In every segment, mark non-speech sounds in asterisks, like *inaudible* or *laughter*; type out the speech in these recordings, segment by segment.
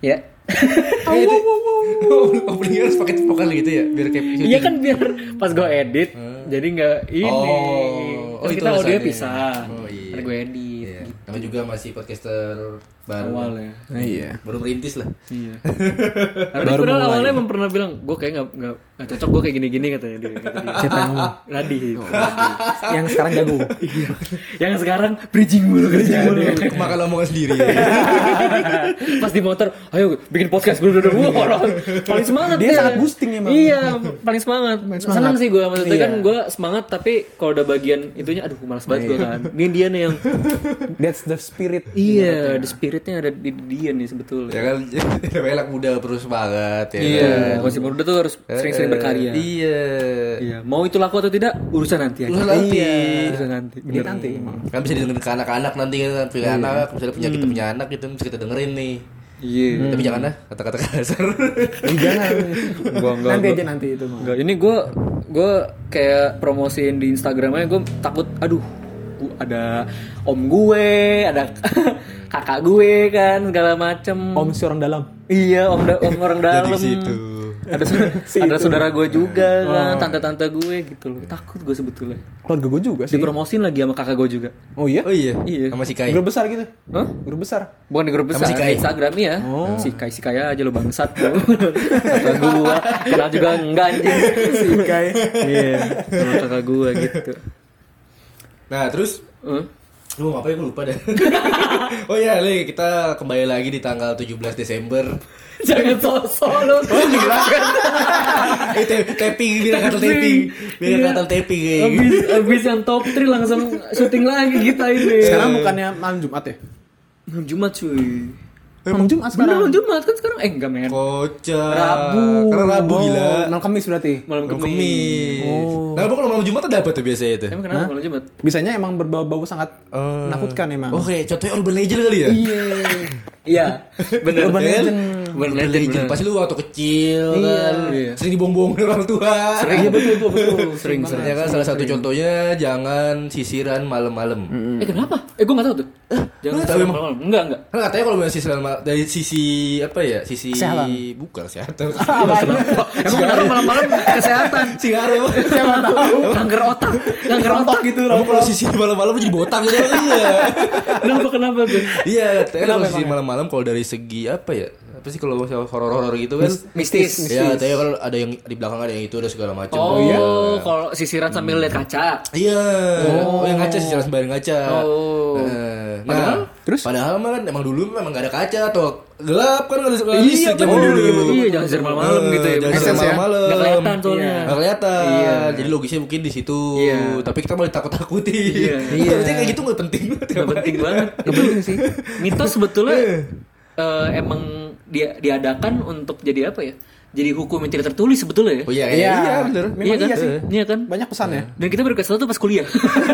Ya. *laughs* *laughs* Openingnya harus pakai vokal gitu ya, biar kayak Iya kan biar pas gue edit jadi nggak ini. Oh, oh, itu kita audio pisah. Oh, iya. Gue edit. Iya. Namanya juga masih podcaster baru. Awal ya. Iya. Baru merintis lah. Iya. *laughs* Karena Baru mulai. awalnya emang pernah bilang, gue kayak nggak nggak cocok gue kayak gini-gini katanya dia. Kata dia. Siapa yang ngomong? Itu. Yang sekarang jago. Yang sekarang bridging mulu kerjaan dia. Makan omongan sendiri. *laughs* Pas di motor, ayo bikin podcast gue udah wah orang paling semangat Dia sangat boosting emang. Iya, paling semangat. semangat. Senang sih gue maksudnya Iya. kan gue semangat tapi kalau udah bagian itunya aduh malas banget gue kan. Ini dia nih yang That's the spirit. iya, the spiritnya ada di dia nih sebetulnya. ya kan, *laughs* anak muda terus banget ya. Iya, kan? masih muda tuh harus sering-sering Eh, berkarya. Iya. Iya, mau itu laku atau tidak urusan nanti aja. Urusan nanti. Iya, urusan nanti. Ini Bener. nanti emang. Kan bisa didengerin ke anak-anak nanti kan punya anak, misalnya punya kita punya anak gitu bisa kita dengerin nih. Iya. Tapi jangan lah kata-kata kasar. Eh, jangan. *laughs* Gua enggak. nanti gua- aja nanti itu mah. Enggak, ini gue gue kayak promosiin di Instagramnya gue takut, aduh, gua ada om gue, ada *laughs* kakak gue kan segala macem. Om si orang dalam. Iya, om, da- om orang *laughs* dalam. situ. Ada saudara, *laughs* ada saudara gue juga kan, tante-tante gue gitu loh. Takut gue sebetulnya. Keluarga gue juga sih. Dipromosin lagi sama kakak gue juga. Oh iya? Oh iya. Iya. Sama si Kai. Grup besar gitu. Hah? Grup besar. Bukan di grup Sama besar, si Kai. Instagram ya. Si Kai, si Kai aja lo bangsat lo. *laughs* Kata gua, kenal juga enggak anjing. Si Kai. Iya, sama kakak gua gitu. Nah, terus Hah? Lu mau ngapain gue lupa deh. *laughs* oh iya, Li, kita kembali lagi di tanggal 17 Desember. *laughs* Jangan sosok lo. Oh, gila kan. *laughs* eh, tapping biar kata tapping. Biar Iya. kata tapping kayak. Abis, abis yang top 3 langsung syuting lagi kita ini. Sekarang bukannya malam Jumat ya? Malam Jumat cuy. Malam Jumat Bener sekarang. malam Jumat kan sekarang? Eh enggak men. Kocak. Rabu. Karena Rabu Oh, gila. Malam Kamis berarti. Malam Malam Kemis. Kemis. Oh. Nah, kalau malam Jumat ada apa tuh biasanya itu? Emang kenapa malam Jumat? Bisanya emang berbau-bau sangat menakutkan emang. Oke, contohnya Urban Legend kali ya? Iya. *laughs* Iya, *laughs* bener. Urban Kan? Legend. Urban Legend, bener. Pasti lu waktu kecil kan. Iya. Sering dibohong-bohongin orang tua. Iya betul betul betul. *laughs* Sering sering. Ya kan salah satu contohnya jangan sisiran malam-malam. Eh kenapa? Eh gue gak tahu tuh. Jangan lu tahu sering emang? malam-malam. Enggak enggak. Kan katanya kalau misalnya sisiran dari sisi apa ya? Sisi Kesehatan. bukan *laughs* kesehatan. Emang kenapa malam-malam kesehatan? Singaru. Siapa tahu? Kanker otak, kanker otak gitu. Kamu kalau sisi malam-malam jadi botak gitu iya. Kenapa kenapa tuh? Iya, kalau sisi malam-malam kalau dari segi apa ya? Apa sih kalau misalnya horor-horor gitu kan? Mistis. Ya, katanya kalau ada yang di belakang ada yang itu ada segala macam. Oh, kalau sisiran sambil lihat kaca. Iya. Oh, yang ngaca sih jelas bayar ngaca. Oh. Nah, Padahal? Terus? Padahal mah kan emang dulu memang gak ada kaca atau gelap kan nggak ada ada Iya, zaman dulu. Iya, jangan sisiran malam-malam gitu ya. Jangan ya. malam-malam. Nggak kelihatan soalnya. Nggak kelihatan. Iya. Jadi logisnya mungkin di situ. Iya. Tapi kita malah takut-takuti. Iya. *laughs* Iya. Harusnya kayak gitu nggak penting banget. Gak penting banget. *laughs* Gak penting sih. Mitos sebetulnya eh, emang dia diadakan untuk jadi apa ya? Jadi hukum yang tidak tertulis sebetulnya ya. Oh iya, Iya. iya, iya bener. Memang iya kan? iya sih. Iya kan? Banyak pesan ya. Dan kita baru tau tuh pas kuliah.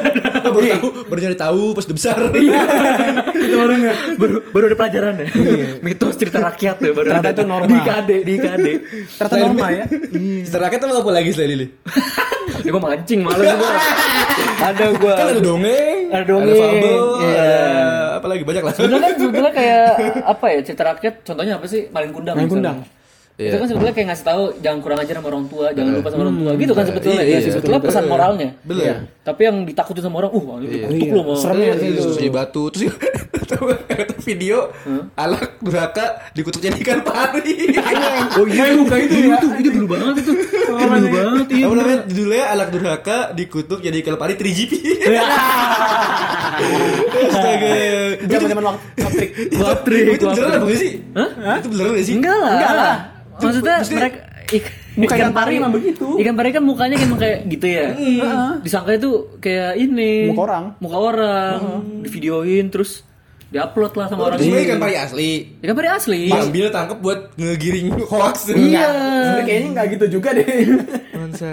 *laughs* baru tahu, baru nyari tahu pas udah besar. *laughs* itu baru baru baru ada pelajaran ya. Mitos cerita rakyat ya baru Ternyata ada. itu norma. Di KD, di KD. Ternyata normal ya. Setelah kita mau apa lagi selain ini? *laughs* Ya gue mancing males gue. ada gue. Kan ada dongeng, Ada dongeng. ada fabel, Iya. ada apa lagi banyak lah. Sebenarnya kan sebetulnya kayak apa ya cerita rakyat contohnya apa sih malin kundang Malin misalnya. kundang. Iya. Itu kan sebetulnya kayak ngasih tahu jangan kurang ajar sama orang tua, jangan lupa sama orang tua gitu kan sebetulnya. Iya, Iya, iya, sebetulnya betul. pesan moralnya. Iya. Tapi yang ditakutin sama orang, uh itu kutuk Iya. loh mau. Serem ya sih itu. Terus di batu terus *laughs* video alak durhaka dikutuk jadi ikan pari. *laughs* Oh iya itu kayak itu ya. Itu, itu dulu banget itu. Dulu banget iya. Apa namanya? Judulnya alak durhaka dikutuk jadi ikan pari 3GP. *laughs* Astaga. Zaman-zaman waktu Patrick. Patrick. Itu beneran nggak sih? Hah? Itu beneran nggak sih? Enggak lah. Enggak lah. Maksudnya Maksudnya- mereka ik- ikan pari emang begitu. Ikan pari kan mukanya emang kayak gitu ya. Disangka itu kayak ini. Muka orang. Muka orang. Di videoin terus diupload lah sama orang. Itu sebenarnya ikan pari asli. Ikan pari asli. Diambil tangkap buat ngegiring hoax. Iya. Sebenarnya kayaknya nggak gitu juga deh. Bangsa.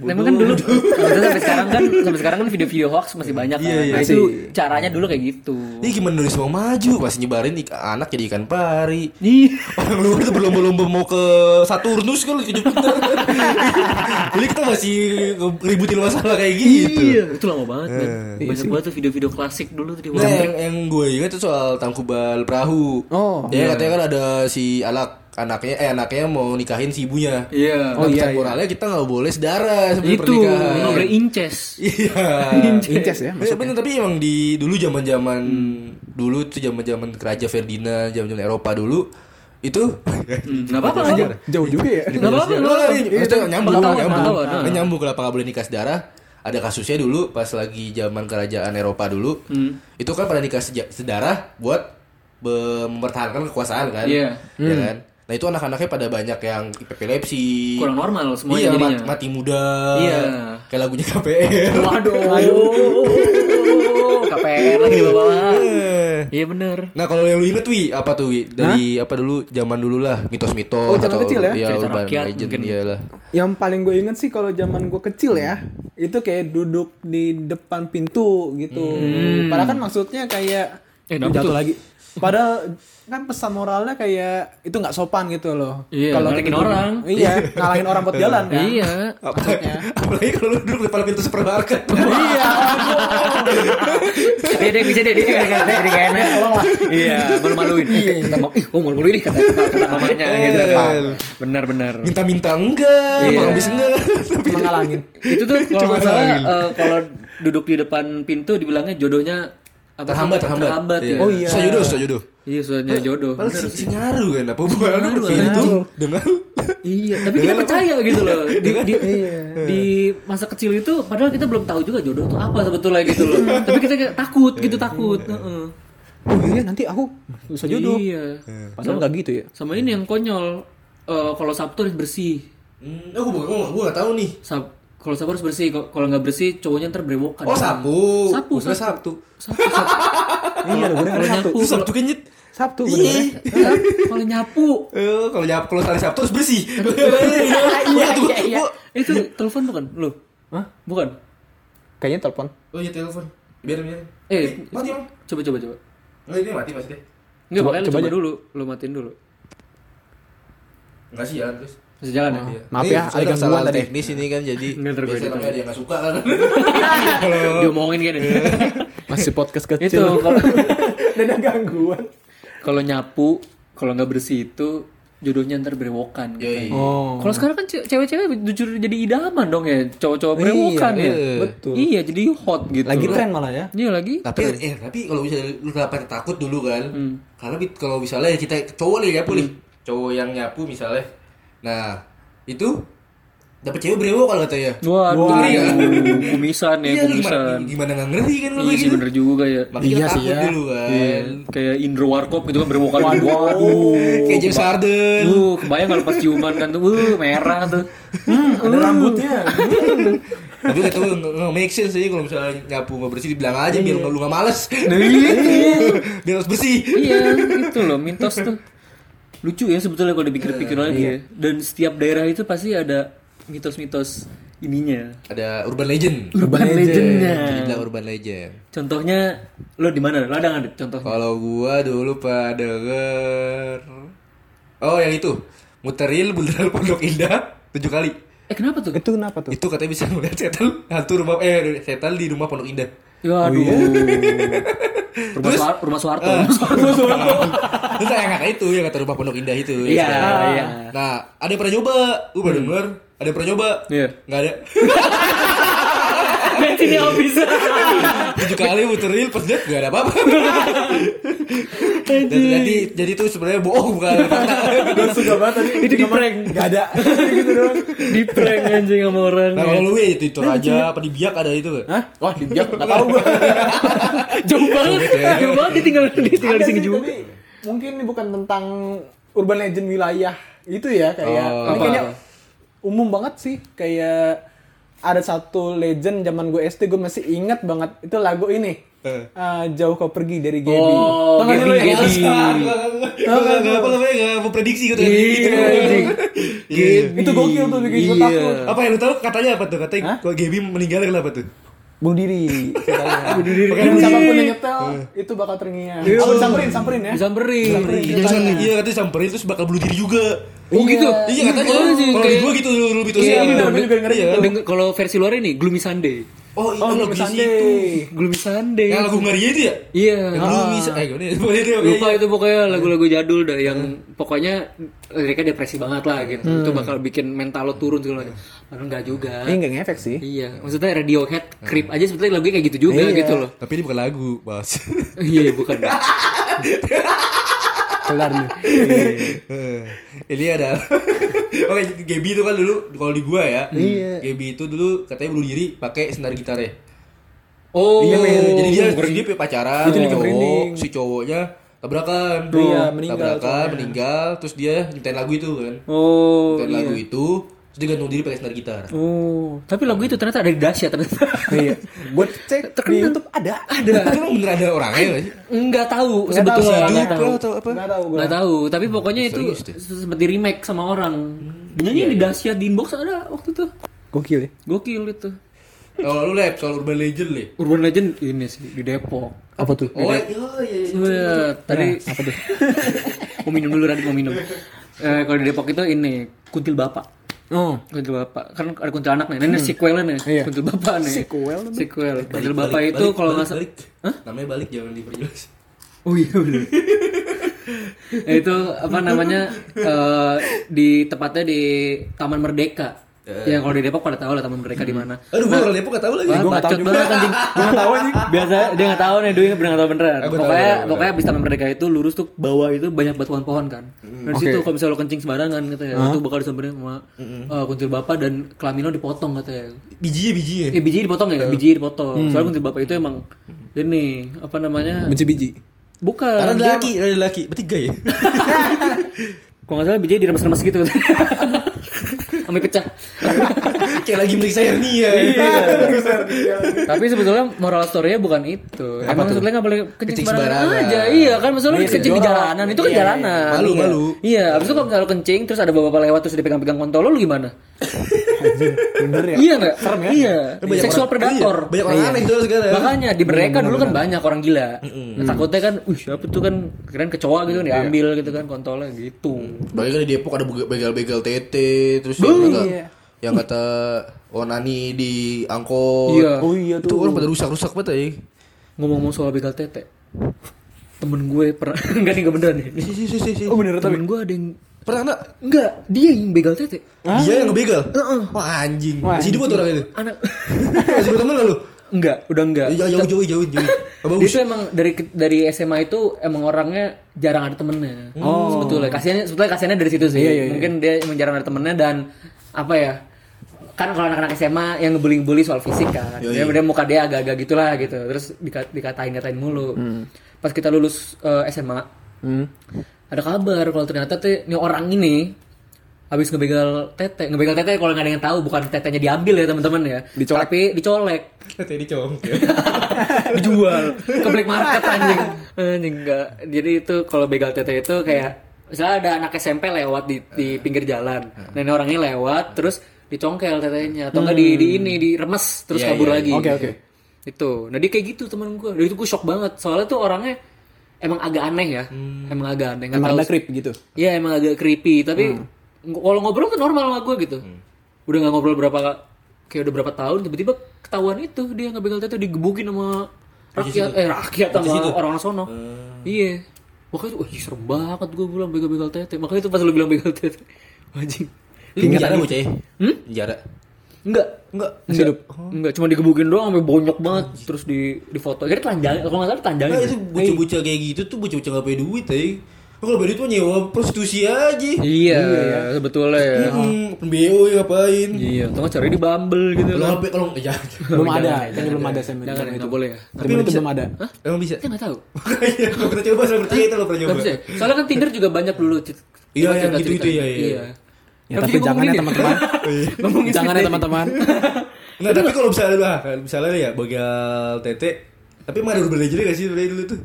Memang kan dulu sampai sekarang kan sampai sekarang kan video-video hoax masih banyak kan. Iya, iya nah, itu caranya dulu kayak gitu. Ini gimana Indonesia mau maju Masih nyebarin ik- anak jadi ikan pari Ih, Orang luar tuh berlomba-lomba mau ke Saturnus kan ke Jupiter *laughs* Jadi kita masih ributin masalah kayak gitu Iya, itu lama banget kan. Eh, Banyak banget tuh video-video klasik dulu tuh di Nah yang, yang gue ingat itu soal Tangkubal Perahu. Oh, Ya katanya kan ada si Alak anaknya eh anaknya mau nikahin si ibunya. Iya. Oh Oh, iya, iya, iya. moralnya kita nggak boleh sedara sebelum Itu pernikahan. nggak boleh inces. Iya. *laughs* Inces ya Eh, masuknya. bener tapi emang di dulu zaman zaman dulu tuh zaman zaman Raja Ferdinand, zaman zaman Eropa dulu itu Hmm, Nggak apa-apa. Jauh juga ya. Nggak apa-apa. maksudnya nyambung, nyambung, nah. Nah, nyambung kenapa nggak boleh nikah sedara? Ada kasusnya dulu pas lagi zaman kerajaan Eropa dulu, Hmm. itu kan pada nikah seja- sedara buat be- mempertahankan kekuasaan kan, Iya. ya kan. Nah itu anak-anaknya pada banyak yang epilepsi, Kurang normal semuanya iya, jadinya. mat- mati muda, Iya. kayak lagunya KPR. Waduh. *laughs* KPR lagi di bawah. Iya bener. Nah kalau yang lu inget Wi apa tuh Wi dari apa dulu zaman dulu lah mitos-mitos Oh, zaman kecil ya? Iya Cerita urban rakyat legend mungkin. iyalah. Yang paling gue inget sih kalau zaman gue kecil ya, itu kayak duduk di depan pintu gitu. Padahal kan maksudnya kayak Eh, jatuh tuh? lagi. Padahal kan pesan moralnya kayak itu nggak sopan gitu loh. Iya, Kalau ngalangin tidur- orang. Iya, *laughs* ngalangin orang buat jalan kan. Iya. Maksudnya. Apalagi kalau lu duduk depan pintu supermarket. Iya. *laughs* Dia dia bisa dia dia kayak enak. Iya, malu-maluin. Kata mam, ih, oh malu-maluin kata kata mamanya gitu. Benar benar. Minta-minta enggak, Iya. mau habis enggak. Cuma ngalangin. Itu tuh kalau Cuma nggak salah ngalangin. eh, kalau duduk di depan pintu dibilangnya jodohnya apa terhambat, terhambat. terhambat ya. Oh iya. Susah jodoh. Iya, soalnya jodoh. Padahal si, sih. si ngaruh kan apa hubungan itu dengan Iya, tapi kita percaya gitu loh. *laughs* Di, di, di masa kecil itu padahal kita belum tahu juga jodoh itu apa sebetulnya gitu loh. tapi kita kayak takut gitu takut. Heeh. Oh iya nanti aku bisa jodoh. Iya. Padahal nggak gitu ya. Sama ini yang konyol. Eh, kalau Sabtu harus bersih. Hmm, aku gua gua, gua gak tahu nih. Sab kalau Sabtu harus bersih. Kalau- nggak bersih cowoknya ntar berewokan. Oh. Sabtu, Gua kira Sabtu. Iya, gue Kalau Sabtu. nyapu, Sabtu kan nyet. Sabtu Iya. kalau nyapu. Eh, kalau nyap kalau hari Sabtu harus bersih. *laughs* Iya *laughs* iya iya. Itu telepon bukan? Lu? Hah? Bukan. Kayaknya telepon. Oh iya telepon. Biar biar. Eh, Mati, Om. coba coba coba. Enggak ini mati pasti deh. Enggak, Coba- coba coba dulu. Lu matiin dulu. Enggak sih jalan terus. Masih jalan ya? Iya. Maaf Ini ya, soalnya ada gangguan tadi. teknis ini kan jadi Nggak, biasanya dia nggak suka kan. *laughs* Diomongin kan ini. *laughs* Masih podcast Itu kecil. kalau *laughs* Dan ada gangguan. kalau nyapu, kalau nggak bersih itu jodohnya ntar berewokan gitu. Yoi. Oh. Kalau sekarang kan ce- cewek-cewek jujur jadi idaman dong ya, cowok-cowok berewokan Iya, ya. iya. betul. Iya, jadi hot gitu. Lagi tren malah ya. Iya lagi. tapi eh tapi kalau misalnya lu kenapa takut dulu kan Hmm. karena kalau misalnya kita cowok nih nyapu nih cowok yang nyapu misalnya nah itu dapat cewek brewok kalau katanya Waduh, Ngeri ya? kumisan ya, iya gimana kumisan. gimana nggak ngeri kan kalau Iya sih gitu bener juga ya. makanya Iya sih ya. dulu kan Iya, kayak Indro Warkop gitu kan berewokan. Waduh. kayak James Harden Uh, kebayang kalau pas ciuman kan tuh, uh, merah tuh. Ada rambutnya. tapi gak tau nggak make sense sih kalau misalnya nyapu nggak bersih dibilang aja biar nggak lu nggak males biar harus bersih iya, itu loh mitos tuh. Lucu ya sebetulnya kalau dipikir-pikir lagi ya. Dan setiap daerah itu pasti ada mitos-mitos ininya. ada urban legend Urban legendnya. dibilang urban legend Contohnya lo di mana? Lo ada nggak Dit, contohnya? Kalau gua dulu pada denger Oh yang itu Muteril Bundaran Pondok Indah tujuh kali Eh kenapa tuh? Itu kenapa tuh? Itu katanya bisa melihat setan Hantu rumah Eh setan di rumah Pondok Indah Ya aduh. Rumah Soeharto, rumah Soeharto. Rumah *laughs* Soeharto. Itu yang kata itu Yang kata rumah Pondok Indah itu Iya, Setan. iya. Nah ada yang pernah nyoba Gua pernah denger Ada yang pernah nyoba Iya. Nggak ada Bensinnya habis. Tujuh kali muteril Pas lihat nggak ada apa-apa Dan jadi Jadi itu sebenarnya bohong bukan fakta. Gue suka banget tadi. Itu di prank. Gak ada. gitu doang. Di prank anjing sama orang. Nah kalau lu ya itu itu aja Apa di biak ada itu? Hah? Wah, di biak gak tau gue. Jauh banget. Jauh banget dia tinggal dia tinggal di sini juga. Mungkin ini bukan tentang urban legend wilayah itu ya kayak Oh. ini kayaknya umum banget sih kayak ada satu legend zaman gue SD gue masih ingat banget itu lagu ini Eh. Eh, jauh kau pergi dari Gaby Oh, Gaby, ya? Gaby. Gak gak apa namanya mau prediksi gitu. Iya. itu gokil tuh bikin gue takut Apa yang lu tahu katanya apa tuh? Katanya Gaby meninggal kenapa tuh? Bunuh diri. *laughs* Bunuh diri. Dan siapa pun yang nyetel itu bakal terngiang aku disamperin samperin ya Disamperin. Iya, Jangan iya katanya samperin terus bakal bunuh diri juga. Oh gitu. Iya katanya. Oh, sih, Kalau gua gitu dulu mitosnya. Kayak ini juga Iya. gitu. Denger- kalau versi luar ini Gloomy Sunday. Oh, iya, Oh, lagu Gloomy. Sunday. Gloomy Sunday. Yang lagu Maria itu ya? Iya. Yang Gloomy Sunday. Eh, gimana ya? Dia, Lupa pokoknya. itu pokoknya lagu-lagu jadul dah yang pokoknya liriknya depresi banget lah gitu. Itu bakal bikin mental lo turun segala macam. Padahal enggak juga. Ini nggak ngefek sih. Iya, maksudnya Radiohead, Creep aja sebetulnya lagunya kayak gitu juga Iya. gitu loh. Tapi ini bukan lagu, Bos. Iya, bukan. *laughs* Kelar nih. ini ada *laughs* Oke, Gaby itu kan dulu kalau di gua ya. Iya. Gaby itu dulu katanya bunuh diri pakai senar gitarnya. Oh, Iya, men. jadi dia dia pacaran Itu cowok, si cowoknya tabrakan. Iya, meninggal Tabrakan, meninggal, terus dia nyiptain lagu itu kan. Oh, Nyiptain iya. lagu itu, terus dia gantung diri pakai senar gitar. Oh, tapi lagu itu ternyata ada di dahsyat ternyata. Iya. Buat cek di YouTube ada. Ada. Tapi emang bener ada orangnya nggak sih? Enggak tahu Nggak sebetulnya tahu, enggak tahu. atau apa? Nggak tahu gua. Nggak tahu, tapi pokoknya itu seperti remake sama orang. Nyanyi di dahsyat di inbox ada waktu itu. Gokil ya. Gokil itu. Kalau lu lab soal urban legend le. Urban Legend ini sih di Depok. Apa tuh? Oh iya iya. iya. Iya, tadi apa tuh? *laughs* mau minum dulu Radit mau minum. Eh, kalau di Depok itu ini kuntil bapak. Oh. Kuntil bapak kan ada kuntil anak nih. Ini sequelnya nih. Iya. Kuntil bapak nih. Sequel. Sequel. Kuntil Balik, bapak balik, itu balik, kalau nggak balik, salah. balik. Namanya balik jangan diperjelas. Oh iya bener. Ya, *laughs* itu apa namanya *laughs* eh, di tepatnya di Taman Merdeka. Ya kalau di Depok pada tahu lah Taman Merdeka di mana. Aduh, gua orang Depok gak tahu lagi. Gua nggak tahu juga. anjing. Gua nggak tahu anjing. Biasa dia nggak tahu nih, Dwi bener nggak tahu beneran. Pokoknya pokoknya abis Taman Merdeka itu lurus tuh bawah itu banyak batuan pohon kan. Dari situ kalau misalnya lo kencing sembarangan gitu ya, itu bakal disamperin sama eh, kuntil bapak dan kelamin lo dipotong katanya. Bijinya bijinya. Eh biji dipotong ya, biji dipotong. Soalnya kuntil bapak itu emang ini apa namanya? Benci biji. Bukan. Karena laki, laki. Bertiga ya. *laughs* Kalau nggak salah bijinya diremes-remes gitu. *laughs* Sampai pecah. *laughs* Kayak lagi meriksa hernia. Tapi sebetulnya moral story-nya bukan itu. Emang sebetulnya nggak boleh kencing Kencing sembarangan aja. Iya kan maksudnya Iya, kencing di jorok. jalanan itu kan Iya, jalanan. Malu, Iya. malu. Iya, habis itu kalau kencing terus ada bapak-bapak lewat terus dia pegang-pegang kontol lu gimana? *laughs* Bener ya? Iya enggak? Serem ya? Iya. Banyak Seksual orang- predator. iya, banyak orang aneh tuh sekarang. Makanya di mereka dulu kan banyak orang gila. Nah, takutnya kan, uh siapa tuh kan keren kecoa gitu kan diambil gitu kan kontolnya gitu. Bagi kan di Depok ada begal-begal tete, terus yang kata iya. yang kata Onani di angkot. Iya. Oh iya Itu tuh. orang pada rusak-rusak banget ya. Ngomong-ngomong soal begal tete. Temen gue pernah *laughs* enggak nih enggak beneran nih. Si si si si. si. Oh bener tapi. Temen gue ada yang Pernah enggak? dia yang begal tete. Dia yang ngebegal. Wah anjing. Wah, Masih hidup tuh orang itu. Anak *laughs* Masih berteman enggak lu? enggak, udah enggak. Jauh jauh jauh jauh *laughs* jauh. Dia Bagus. tuh emang dari dari SMA itu emang orangnya jarang ada temennya. Oh. Sebetulnya kasihannya sebetulnya kasihannya dari situ sih. Iya, iya, iya. Mungkin dia emang jarang ada temennya dan apa ya? Kan kalau anak-anak SMA yang ngebully-bully soal fisik kan. Iya, Dia, iya. dia muka dia agak-agak gitulah gitu. Terus dika- dikatain-katain mulu. Pas kita lulus eh, SMA, Hmm. Ada kabar kalau ternyata tuh nih orang ini habis ngebegal tete, ngebegal tete kalau nggak ada yang tahu bukan tetenya diambil ya teman-teman ya, Dicolek. tapi dicolek. *laughs* Tete dicong. *laughs* dijual. Ke black market anjing. Anjing enggak jadi itu kalau begal tete itu kayak misalnya ada anak SMP lewat di di pinggir jalan. Nah ini orangnya lewat terus dicongkel tetenya. Atau enggak di, di ini diremes terus Iya, kabur iya, lagi. Oke oke. itu. Nah dia kayak gitu temen gue dari itu gue shock banget. Soalnya tuh orangnya emang agak aneh ya emang agak aneh nggak Emang tahu creep gitu. Iya emang agak creepy tapi ng- kalau ngobrol tuh normal sama gue gitu. Udah nggak ngobrol berapa kayak udah berapa tahun tiba-tiba ketahuan itu dia nggak begal tete digebukin sama rakyat eh rakyat sama orang-orang sono. Iya. Makanya tuh, wah serem banget gue bilang begal-begal tete. Makanya itu pas lu bilang begal tete. *laughs* Anjing. Ini penjara bocah ya? Hmm? Penjara. Enggak. Enggak. Masih hidup. Enggak, cuma digebukin doang sampai bonyok banget terus di di foto. Kira telanjang, kalau nggak salah telanjangin. Nah, itu bocah-bocah kayak gitu tuh bocah-bocah gak punya duit ya. Kalau duit mah nyewa prostitusi aja. Iya, sebetulnya ya. Hmm, BO ya ngapain? Iya, atau nggak cari di Bumble gitu kan. kalau ya *laughs* Belum ada. Kayaknya belum ada saya Jangan, nggak boleh ya. Tapi itu belum ada. emang bisa. Kita nggak tahu. Iya, kalau kita coba saya percaya itu lo pernah coba. ya? Soalnya kan Tinder juga banyak dulu. Iya, yang gitu-gitu, cerita. iya, iya. Ya tapi jangan ya teman-teman. *laughs* Jangan ya teman-teman. *laughs* Enggak, tapi kalau misalnya lah, misalnya ya begal tete, tapi emang ada urban legend gak sih dari dulu tuh?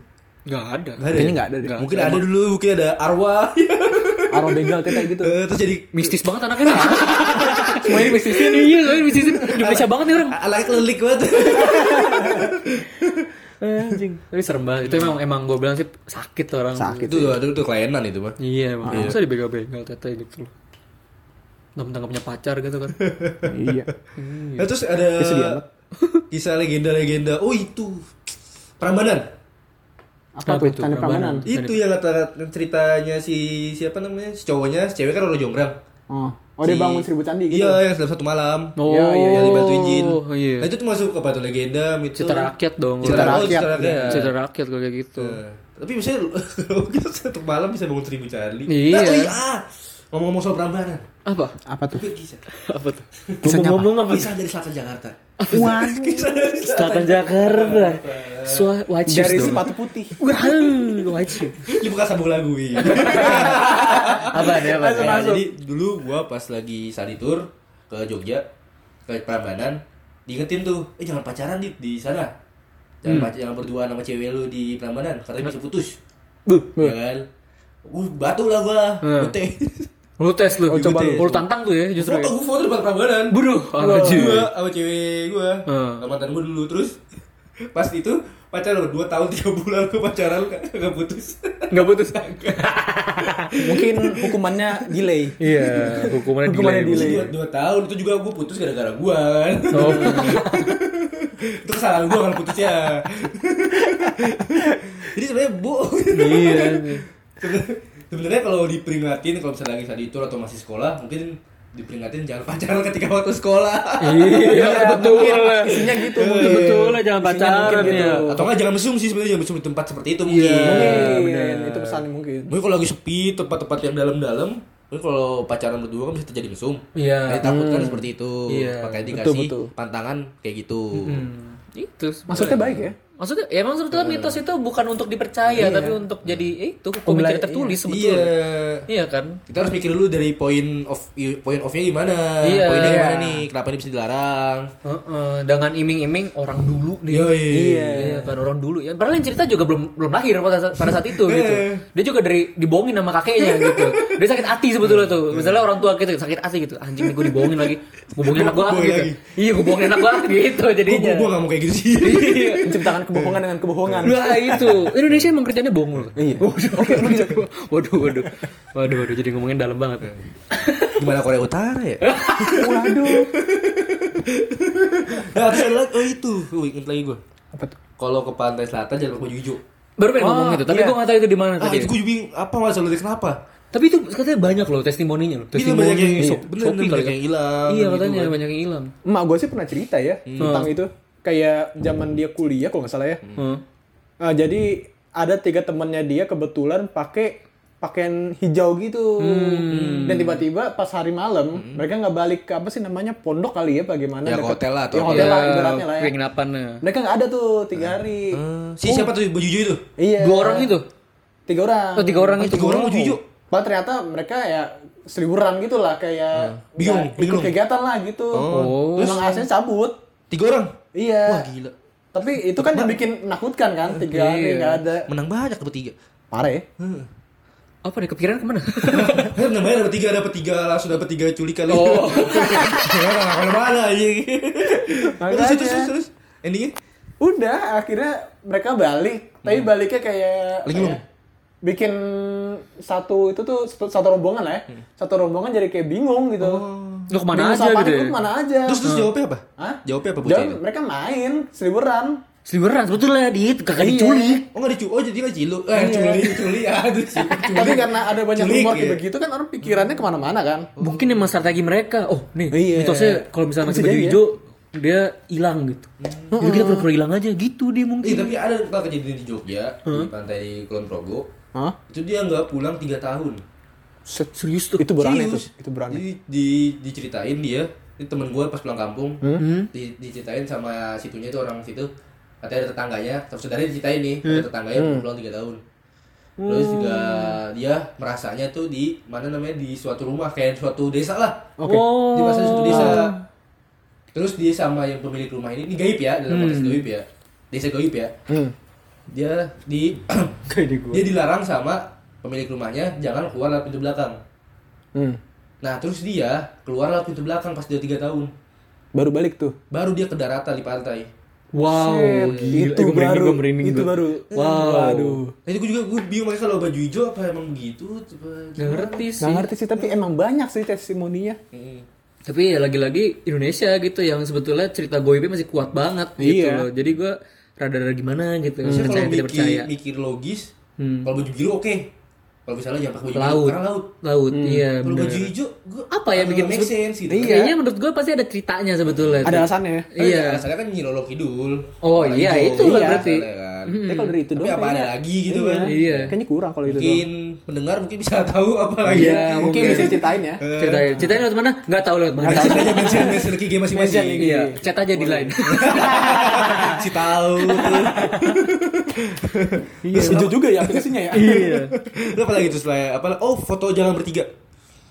Nggak ada. Nggak ada. Kayaknya ya? nggak ada deh. Mungkin ada dulu, mungkin ada arwah. *laughs* Arwah begal tete gitu. Eh, Terus jadi Mistis banget anaknya. Semua ini mistisin. Iya, soalnya mistisin. Indonesia banget nih orang. alay kelelik banget. Anjing. Tapi serem banget. Itu emang emang gue bilang sih sakit tuh orang. Sakit. itu ada itu kelainan itu mah. Iya, emang. Masa dibegal-begal tete gitu loh. Mentang-mentang nggak punya pacar gitu kan. *laughs* Iya. Nah, terus ada. Kisah legenda-legenda. Oh itu. Prambanan. Apa Apa tuh? itu? Prambanan. Itu yang kata ceritanya si siapa namanya? Si cowoknya, si cewek kan orang Jonggrang. Oh, oh dia Si- bangun seribu candi gitu. Iya, yang dalam satu malam. Oh, Iya, iya, yang dibantuin jin. Oh, iya. Nah, itu tuh masuk ke batu legenda, mitos. Cita rakyat dong. Cita rakyat. rakyat. Cita rakyat. Cita rakyat kalau kayak gitu. Nah, tapi misalnya kita *laughs* satu malam bisa bangun seribu candi. Iya. Nah, oh iya. ah, Ngomong-ngomong soal Prambanan. Apa? Apa tuh? Apa tuh? Ngomong-ngomong apa? Kisah dari selatan Jakarta. Waduh. Kisah dari Selatan Jakarta. So, wajib Dari dong. sepatu putih. Wah, wajib. Ini bukan sambung lagu ini. Apa nih apa? Nih? jadi dulu gua pas lagi study tour ke Jogja ke Prambanan diingetin tuh, eh jangan pacaran di di sana. Jangan pac- jangan berdua sama cewek lu di Prambanan, katanya bisa putus. Buh. Ya kan? Uh, batu lah gua. Hmm. Bete. *laughs* Lu tes lu. Oh, coba lu. Lu tantang tuh ya justru. Foto ya. gua foto depan Prambanan. Buruh. Anjir. Gua sama cewek gua, Hmm. sama mantan gua dulu terus *laughs* pas itu pacaran 2 tahun 3 bulan gua pacaran gak putus. Enggak putus. *laughs* Mungkin hukumannya delay. Iya, hukumannya *laughs* Hukumannya delay. delay. dua, dua tahun itu juga gue putus gara-gara gue kan Oh. itu kesalahan gue kan putusnya jadi sebenarnya bu Iya. Sebenarnya kalau diperingatin kalau misalnya lagi saat itu atau masih sekolah mungkin diperingatin jangan pacaran ketika waktu sekolah Iya, *laughs* betul. Isinya gitu Iya, mungkin. betul lah jangan pacaran mungkin gitu. ya. atau nggak jangan mesum sih sebenarnya jangan mesum di tempat seperti itu mungkin Iya. Mungkin benar. itu pesannya mungkin. mungkin kalau lagi sepi tempat-tempat yang dalam-dalam mungkin kalau pacaran berdua kan bisa terjadi mesum Iya. Nah, takut kan seperti itu Iya. makanya Betul, dikasih betul. pantangan kayak gitu Hmm, itu. Maksudnya baik ya? Maksudnya, ya emang sebetulnya mitos itu bukan untuk dipercaya, tapi untuk jadi eh, itu hukum tidak tertulis iya sebetulnya. Iya kan? kita harus mikir dulu dari point of point of-nya gimana Iya. poinnya gimana nih kenapa ini bisa dilarang Heeh, dengan iming-iming orang dulu nih. Yoi. Iya, kan orang dulu ya. Padahal yang cerita juga belum belum lahir pada saat, pada saat itu gitu. Dia juga dari dibohongin sama kakeknya gitu. Dia sakit hati sebetulnya tuh. Misalnya orang tua kita sakit hati gitu. Anjing gue dibohongin lagi. Gue bohongin anak gue gitu. lagi. Iya, gue bohongin anak gue gitu jadinya. gue gak mau kayak gitu sih Iya. Kebohongan dengan kebohongan. Wah itu Indonesia emang kerjanya bohong loh. Iya. *laughs* Waduh, waduh, waduh, waduh, waduh, waduh, jadi ngomongin dalam banget. gimana Korea Utara ya *laughs* Waduh. nah lagi oh itu gue inget lagi gue Apa tuh? kalau ke pantai selatan jangan pakai baju hijau Baru pengen Oh, ngomong itu, tapi iya. gue gak tahu itu di mana ah tadi. itu gue juga bingung, apa masalah dari kenapa Tapi itu katanya banyak loh testimoninya loh. Testimoni banyak yang Shop- bener, banyak kan. yang hilang Iya gitu katanya kan. banyak yang hilang. Emak gue sih pernah cerita ya tentang itu. Kayak zaman dia kuliah kalau nggak salah ya. Hmm. Ah, jadi ada tiga temannya dia kebetulan pakai pakaian hijau gitu. Dan tiba-tiba pas hari malam mereka nggak balik ke apa sih namanya pondok kali ya bagaimana? Ya, ke deket- hotel lah, atau ya, hotel Iya, lah ibaratnya lah ya. penginapannya. mereka nggak ada tuh tiga hari. Eh, si siapa tuh baju hijau itu? Iya. Dua orang itu. tiga orang. Oh, tiga orang Oh, itu. tiga orang baju hijau Padahal ternyata mereka ya seliburan gitu lah kayak Bingung, ya, ikut bingung. kegiatan lah gitu. Oh. emang aslinya cabut tiga orang iya wah gila tapi itu kan yang bikin menakutkan kan tiga hari Iya. nggak ada menang banyak bertiga parah ya Apa nih kepikiran ke mana? *laughs* Kan namanya dapat tiga, dapat tiga langsung dapat tiga culikan. Oh. Mana mana aja. Terus terus terus terus. Endingnya? udah akhirnya mereka balik tapi baliknya kayak Linglung. kayak bikin satu itu tuh satu, satu rombongan lah ya satu rombongan jadi kayak bingung gitu Lu ke mana Bingung aja sama gitu panik, ya? lu ke mana aja Terus terus jawabnya apa? Hah? Jawabnya apa bocah Jawab, mereka main seliburan Seliburan sebetulnya di kagak Iya. diculik. Oh enggak dicu, oh jadi nggak cilu, eh culi, culi, aduh culi. tapi karena ada banyak Culik, rumor ya. kayak begitu kan orang pikirannya ke mana-mana kan Mungkin emang strategi mereka. Oh, nih, Iya. mitosnya kalau misalnya pakai Bisa baju ya. hijau dia hilang gitu. Jadi kita pura-pura hilang aja gitu dia Eh, mungkin. tapi ada pak kejadian di Jogja di pantai Kulon Progo. Hah? Itu dia nggak pulang tiga tahun. Set. Serius tuh. itu berani tuh Serius. itu berani Jadi di, diceritain dia, ini temen gue pas pulang kampung, Hmm? di, diceritain sama situnya itu orang situ, katanya ada tetangganya, terus saudaranya diceritain nih, Hmm. ada tetangganya belum pulang tiga tahun. Terus juga dia merasanya tuh di mana namanya di suatu rumah kayak suatu desa lah. Oke. Oh. Di masa suatu desa. Terus dia sama yang pemilik rumah ini, ini gaib ya dalam konteks gaib ya, desa gaib ya. Hmm. Dia di *coughs* Kayak di gua. dia dilarang sama pemilik rumahnya jangan keluar lewat pintu belakang. Hmm. Nah terus dia keluar lewat pintu belakang pas dia tiga tahun. baru balik tuh Baru dia ke daratan di pantai. Wow, Set, gila. itu Eh, gua merinding, baru gua merinding itu gua. baru Wow. waduh Nah, itu gue juga gue bingung mereka kalau baju hijau apa emang begitu? Coba Gak ngerti sih. nggak ngerti sih tapi emang banyak sih testimoninya Hmm. Tapi ya lagi-lagi Indonesia gitu yang sebetulnya cerita goibnya masih kuat banget gitu Iya. loh. Jadi gua rada-rada gimana gitu. Percaya kalau tidak mikir, percaya. mikir logis, Hmm. kalau baju biru oke. Kalau misalnya jangan pakai baju biru Laut. karena laut. Laut, iya Kalau baju hijau, gua Apa ya bikin make sense gitu. Iya. Kayaknya menurut gua pasti ada ceritanya sebetulnya. Ada alasannya. Iya. Asalnya kan Nyi Lolo Kidul. Oh iya, itu lah Iya. berarti. Kan. Tapi kalau dari itu Tapi doang apa ada kayaknya- lagi gitu kan? Iya. Kayaknya kurang kalau itu doang. Mungkin pendengar mungkin bisa *laughs* tahu apa lagi. Iya, mungkin bisa ceritain ya. Ceritain, ceritain lewat mana? Nggak tahu lewat mana. Mention aja mention mention game masing-masing. Iya, chat aja di line. *laughs* Si tahu. Iya. Setuju juga ya aplikasinya ya. iya. Lu apa lagi tuh selain apa? Oh, foto jalan bertiga.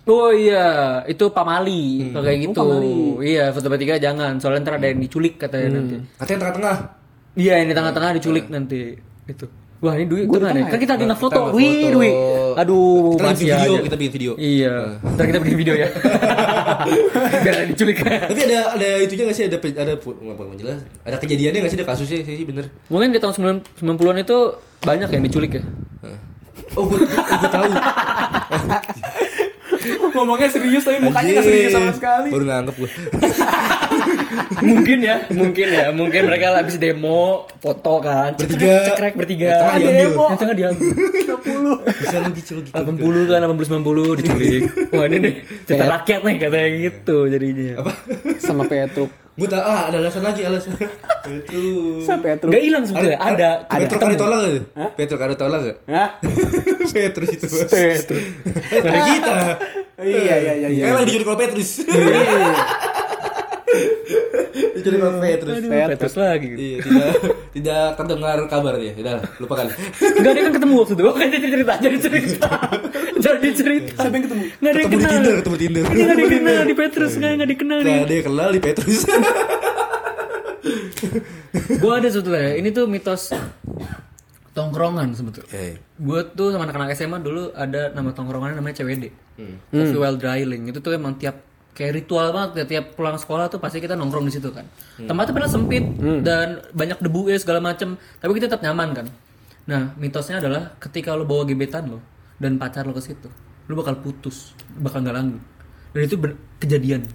Oh iya, itu pamali kalau kayak gitu. Oh, pamali. Iya, foto bertiga jangan, soalnya ntar ada yang diculik katanya nanti. Katanya tengah-tengah. Iya, yang di tengah-tengah diculik nanti. Itu. Wah, ini duit Gua tengah Kan kita Kita ngefoto. ngefoto. Wih, duit. Aduh, Kita bikin video, aja. kita bikin video. Iya. Ntar kita bikin video ya. *laughs* Biar ada diculik. Tapi ada ada itunya nggak sih ada ada apa jelas? Ada kejadiannya nggak sih ada kasusnya sih bener? Mungkin di tahun 90-an itu banyak yang diculik ya. Oh, gue, gue tahu. *laughs* Ngomongnya serius tapi mukanya nggak serius sama sekali. Baru nangkep gue. *laughs* mungkin ya, mungkin ya. Mungkin mereka habis demo, foto kan. Bertiga. Cekrek bertiga. Yang tengah diambil. Yang tengah diambil. 30. Bisa lu gitu logika. 80 kan 80 90 diculik. Wah ini nih cerita rakyat nih katanya gitu jadinya. Apa? Sama Petruk. Gue tahu ah ada alasan lagi alasan. Itu. Sama Petruk. Gak hilang sebetulnya, ada. Ada. Petruk ada tolak gak? Petruk ada tolak gak? Hah? *laughs* Petrus itu. Petruk. Eh, dari kita. Iya iya iya iya. Kayak lagi diculik sama Petrus. *laughs* Diculik sama Petrus. Aduh, Petrus. Petrus lagi. Iya, tidak *laughs* tidak terdengar kabar dia. Sudah, lupakan. Enggak ada kan ketemu waktu itu. Kan jadi cerita, jadi *laughs* cerita. jadi cerita. Siapa yang ketemu? Enggak ada yang kenal. Tinder, ketemu di Tinder. Ini enggak dikenal di Petrus, enggak enggak dikenal Nah, nih. dia kenal di Petrus. Gua ada sebetulnya. Ini tuh mitos tongkrongan sebetulnya. Eh, Gue tuh sama anak-anak SMA dulu ada nama tongkrongannya namanya CWD. Coffee Well Dryling. Itu tuh emang tiap kayak ritual banget ya tiap pulang sekolah tuh pasti kita nongkrong di situ kan. Tempatnya padahal sempit dan banyak debu ya segala macem tapi kita tetap nyaman kan. Nah, mitosnya adalah ketika lo bawa gebetan lo dan pacar lo ke situ, lo bakal putus, bakal nggak langgeng. Dan itu ben- kejadian.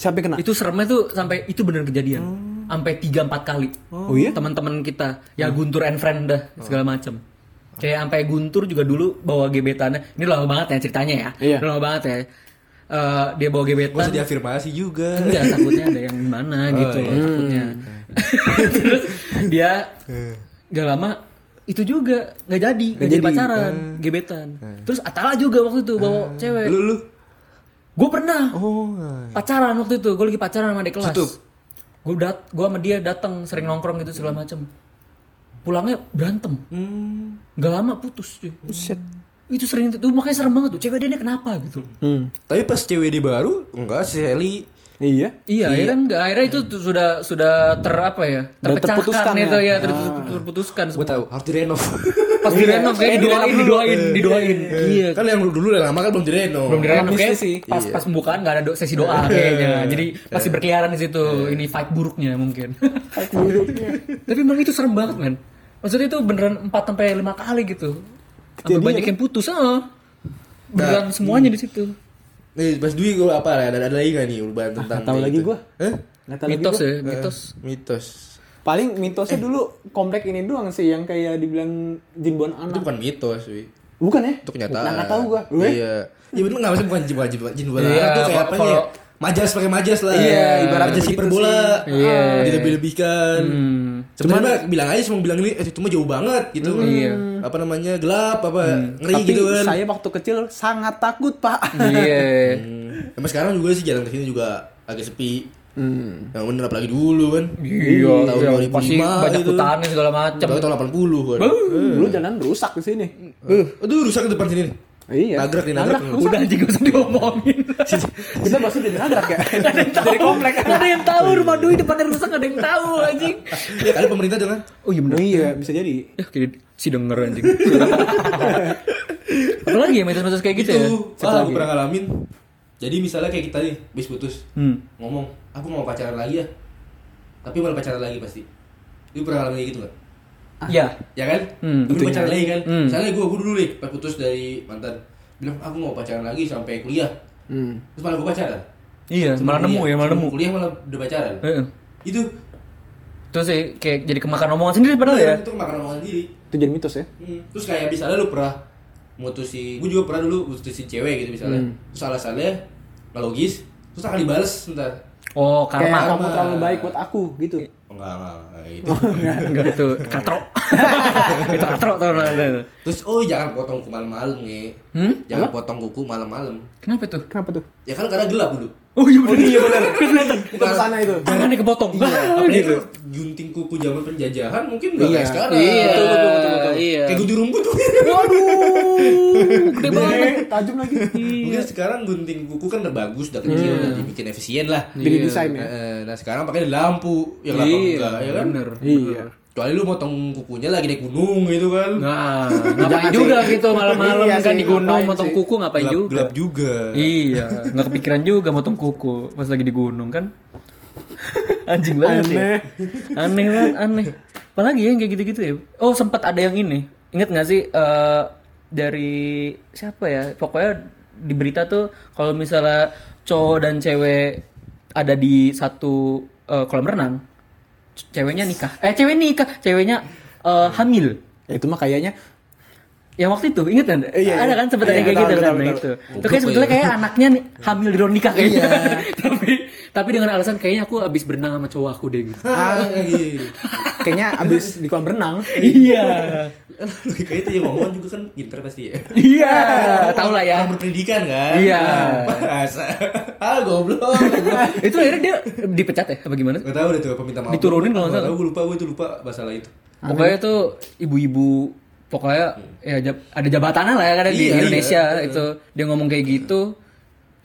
Siapa yang kena? Itu seremnya tuh sampai itu bener kejadian. Sampai 3 4 kali. Oh iya? Teman-teman kita ya Guntur and friend dah segala macem Kayak sampai Guntur juga dulu bawa gebetannya. Ini lama banget ya ceritanya ya. Iya. Lama banget ya. Eh, dia bawa gebetan. Masa diafirmasi juga. Enggak, takutnya ada yang gimana gitu loh, takutnya. *laughs* Terus dia gak lama itu juga nggak jadi, nggak jadi jadi. pacaran, gebetan. Terus Atala juga waktu itu bawa cewek. Lu lu. Gue pernah Oh. pacaran waktu itu gue lagi pacaran sama adik kelas Situ? gue dat gue sama dia datang sering nongkrong gitu segala macem pulangnya berantem Hmm. nggak lama putus cuy Buset. Itu sering itu makanya serem banget tuh cewek dia ini kenapa gitu. Hmm. Tapi pas CWD baru enggak si Sally Iya. iya ya kan nggak akhirnya itu tuh sudah sudah ter apa ya terpecahkan ya? itu ya, ter- terputuskan gue tahu harus direnov. pas direnov kayak didoain didoain didoain. Iya. Kan yang dulu udah lama kan belum direnov. belum direnov kayak sih. pas pas pembukaan nggak ada do- sesi doa kayaknya. Jadi masih berkeliaran di situ ini fight buruknya mungkin. Tapi emang itu serem banget men. Maksudnya itu beneran 4 sampai lima kali gitu sampai Kejadian banyak yang putus ah beneran semuanya di situ Nih, pas Dwi gue apa ada, ada lagi gak nih urban tentang nggak tahu lagi gua. Hah? Nggak tahu lagi mitos gua. ya mitos Mitos. Paling mitosnya dulu komplek ini doang sih yang kayak dibilang jin buan Itu anak. bukan mitos, Wi. Bukan ya? Itu kenyataan. Nah, nggak tahu gua. Gue? Iya. Iya bener nggak maksudnya bukan jin wajib jin bola. Iya, itu kayak apa kalau- nih? Majas pakai majas lah. Iya, ibarat majas hiperbola. Iya. Dilebih-lebihkan. hmm. Cuman mah bilang aja semua bilang ini eh, itu mah jauh banget gitu. Iya. Apa namanya? Gelap apa ngeri Tapi gitu kan. saya waktu kecil sangat takut, Pak. iya *laughs* Hmm. Sampai sekarang juga sih jalan ke sini juga agak sepi. Hmm. Yang bener apalagi dulu kan. iya Tahun iya. 2005 pasti banyak itu. hutannya segala macam tahun 80 kan. Dulu jalan rusak di sini. Eh, aduh rusak ke depan sini. nih. Iya. Nagrak nih, nagrak. udah anjing gak usah diomongin *laughs* Kita bahasnya jadi nagrak ya. Dari komplek. Ada yang tahu rumah Dwi depannya rusak ada yang tahu anjing Ya kali pemerintah jangan. oh iya bener Oh iya, bisa jadi. ya si denger anjing *laughs* apalagi ya mitos-mitos kayak gitu itu, ya ah, aku pernah ngalamin. Jadi misalnya kayak kita nih, bis putus. hmm. Ngomong, aku mau pacaran lagi ya. Tapi malah pacaran lagi pasti. Lu pernah ngalamin kayak gitu gak? Ya Ya kan? Hmm, Tapi tentunya. pacaran lagi kan? Hmm. Misalnya gue, gue dulu nih, pas putus dari mantan. Bilang, aku mau pacaran lagi sampai kuliah. Hmm. Terus malah gue pacaran. Iya, malah nemu ya, malah nemu. Kuliah malah udah pacaran. Heeh. Itu Terus sih kayak jadi kemakan omongan sendiri padahal ya. itu makan omongan sendiri. Itu jadi mitos ya. Hmm. Terus kayak misalnya lu pernah mutusin, gue juga pernah dulu mutusin cewek gitu misalnya. Hmm. Terus alasannya nggak logis, terus akan dibales ntar. Oh, Kayak karma. kamu terlalu baik buat aku gitu. Oh, enggak, enggak, enggak, gitu. Enggak *laughs* itu katro. itu katro tuh. Terus oh jangan potong kuku malam-malam nih. Hmm? Jangan potong kuku malam-malam. Kenapa tuh? Kenapa tuh? Ya kan karena gelap dulu. Oh iya benar. iya benar. Itu ke sana itu. Tangannya kepotong. Iya, apalagi gitu. gunting kuku zaman penjajahan mungkin enggak Iya. kayak sekarang. Iya, Betul, betul, betul, betul. Iya. Kayak gunting rumput tuh. *laughs* Waduh, gede banget. tajam lagi. Mungkin sekarang gunting kuku kan udah bagus, udah kecil, udah dibikin efisien lah. Jadi desain ya. Nah sekarang pakai lampu, ya kenapa Iya, enggak ya kan? bener. Iya. Kecuali lu motong kukunya lagi naik gunung gitu kan. Nah, *laughs* ngapain juga gitu malam-malam Iya kan di gunung motong sih? kuku ngapain gelap, juga? gelap juga. Iya, nggak kepikiran juga motong kuku pas lagi di gunung kan. *laughs* Anjing banget ya. Aneh. Aneh banget, aneh. Apalagi ya yang kayak gitu-gitu ya. Oh, sempat ada yang ini. Ingat nggak sih eh, dari siapa ya? Pokoknya di berita tuh kalau misalnya cowok dan cewek ada di satu eh, kolam renang, ceweknya nikah. Eh, cewek nikah, ceweknya eh, hamil. Ya, itu mah kayaknya Yang waktu itu inget kan? Iya, iya. Ada kan sebenarnya Iya, kayak gitu kan betul. itu. Itu kayak sebetulnya kayak anaknya nih hamil di ruang nikah kayaknya. *laughs* tapi tapi dengan alasan kayaknya aku abis berenang sama cowok aku deh gitu. Ah, iya. kayaknya abis di kolam renang. iya. Kayak itu yang ngomong juga kan pinter pasti ya. Iya, tahu lah ya. Orang berpendidikan kan. Iya. Masa. Ah goblok. itu akhirnya dia dipecat ya apa gimana? Gak tahu deh tuh peminta maaf. Diturunin kalau nggak salah. tahu gue lupa gue itu lupa masalah itu. Pokoknya tuh ibu-ibu pokoknya ya jab- ada jabatannya lah ya kan di Iya, Indonesia iya. itu dia ngomong kayak gitu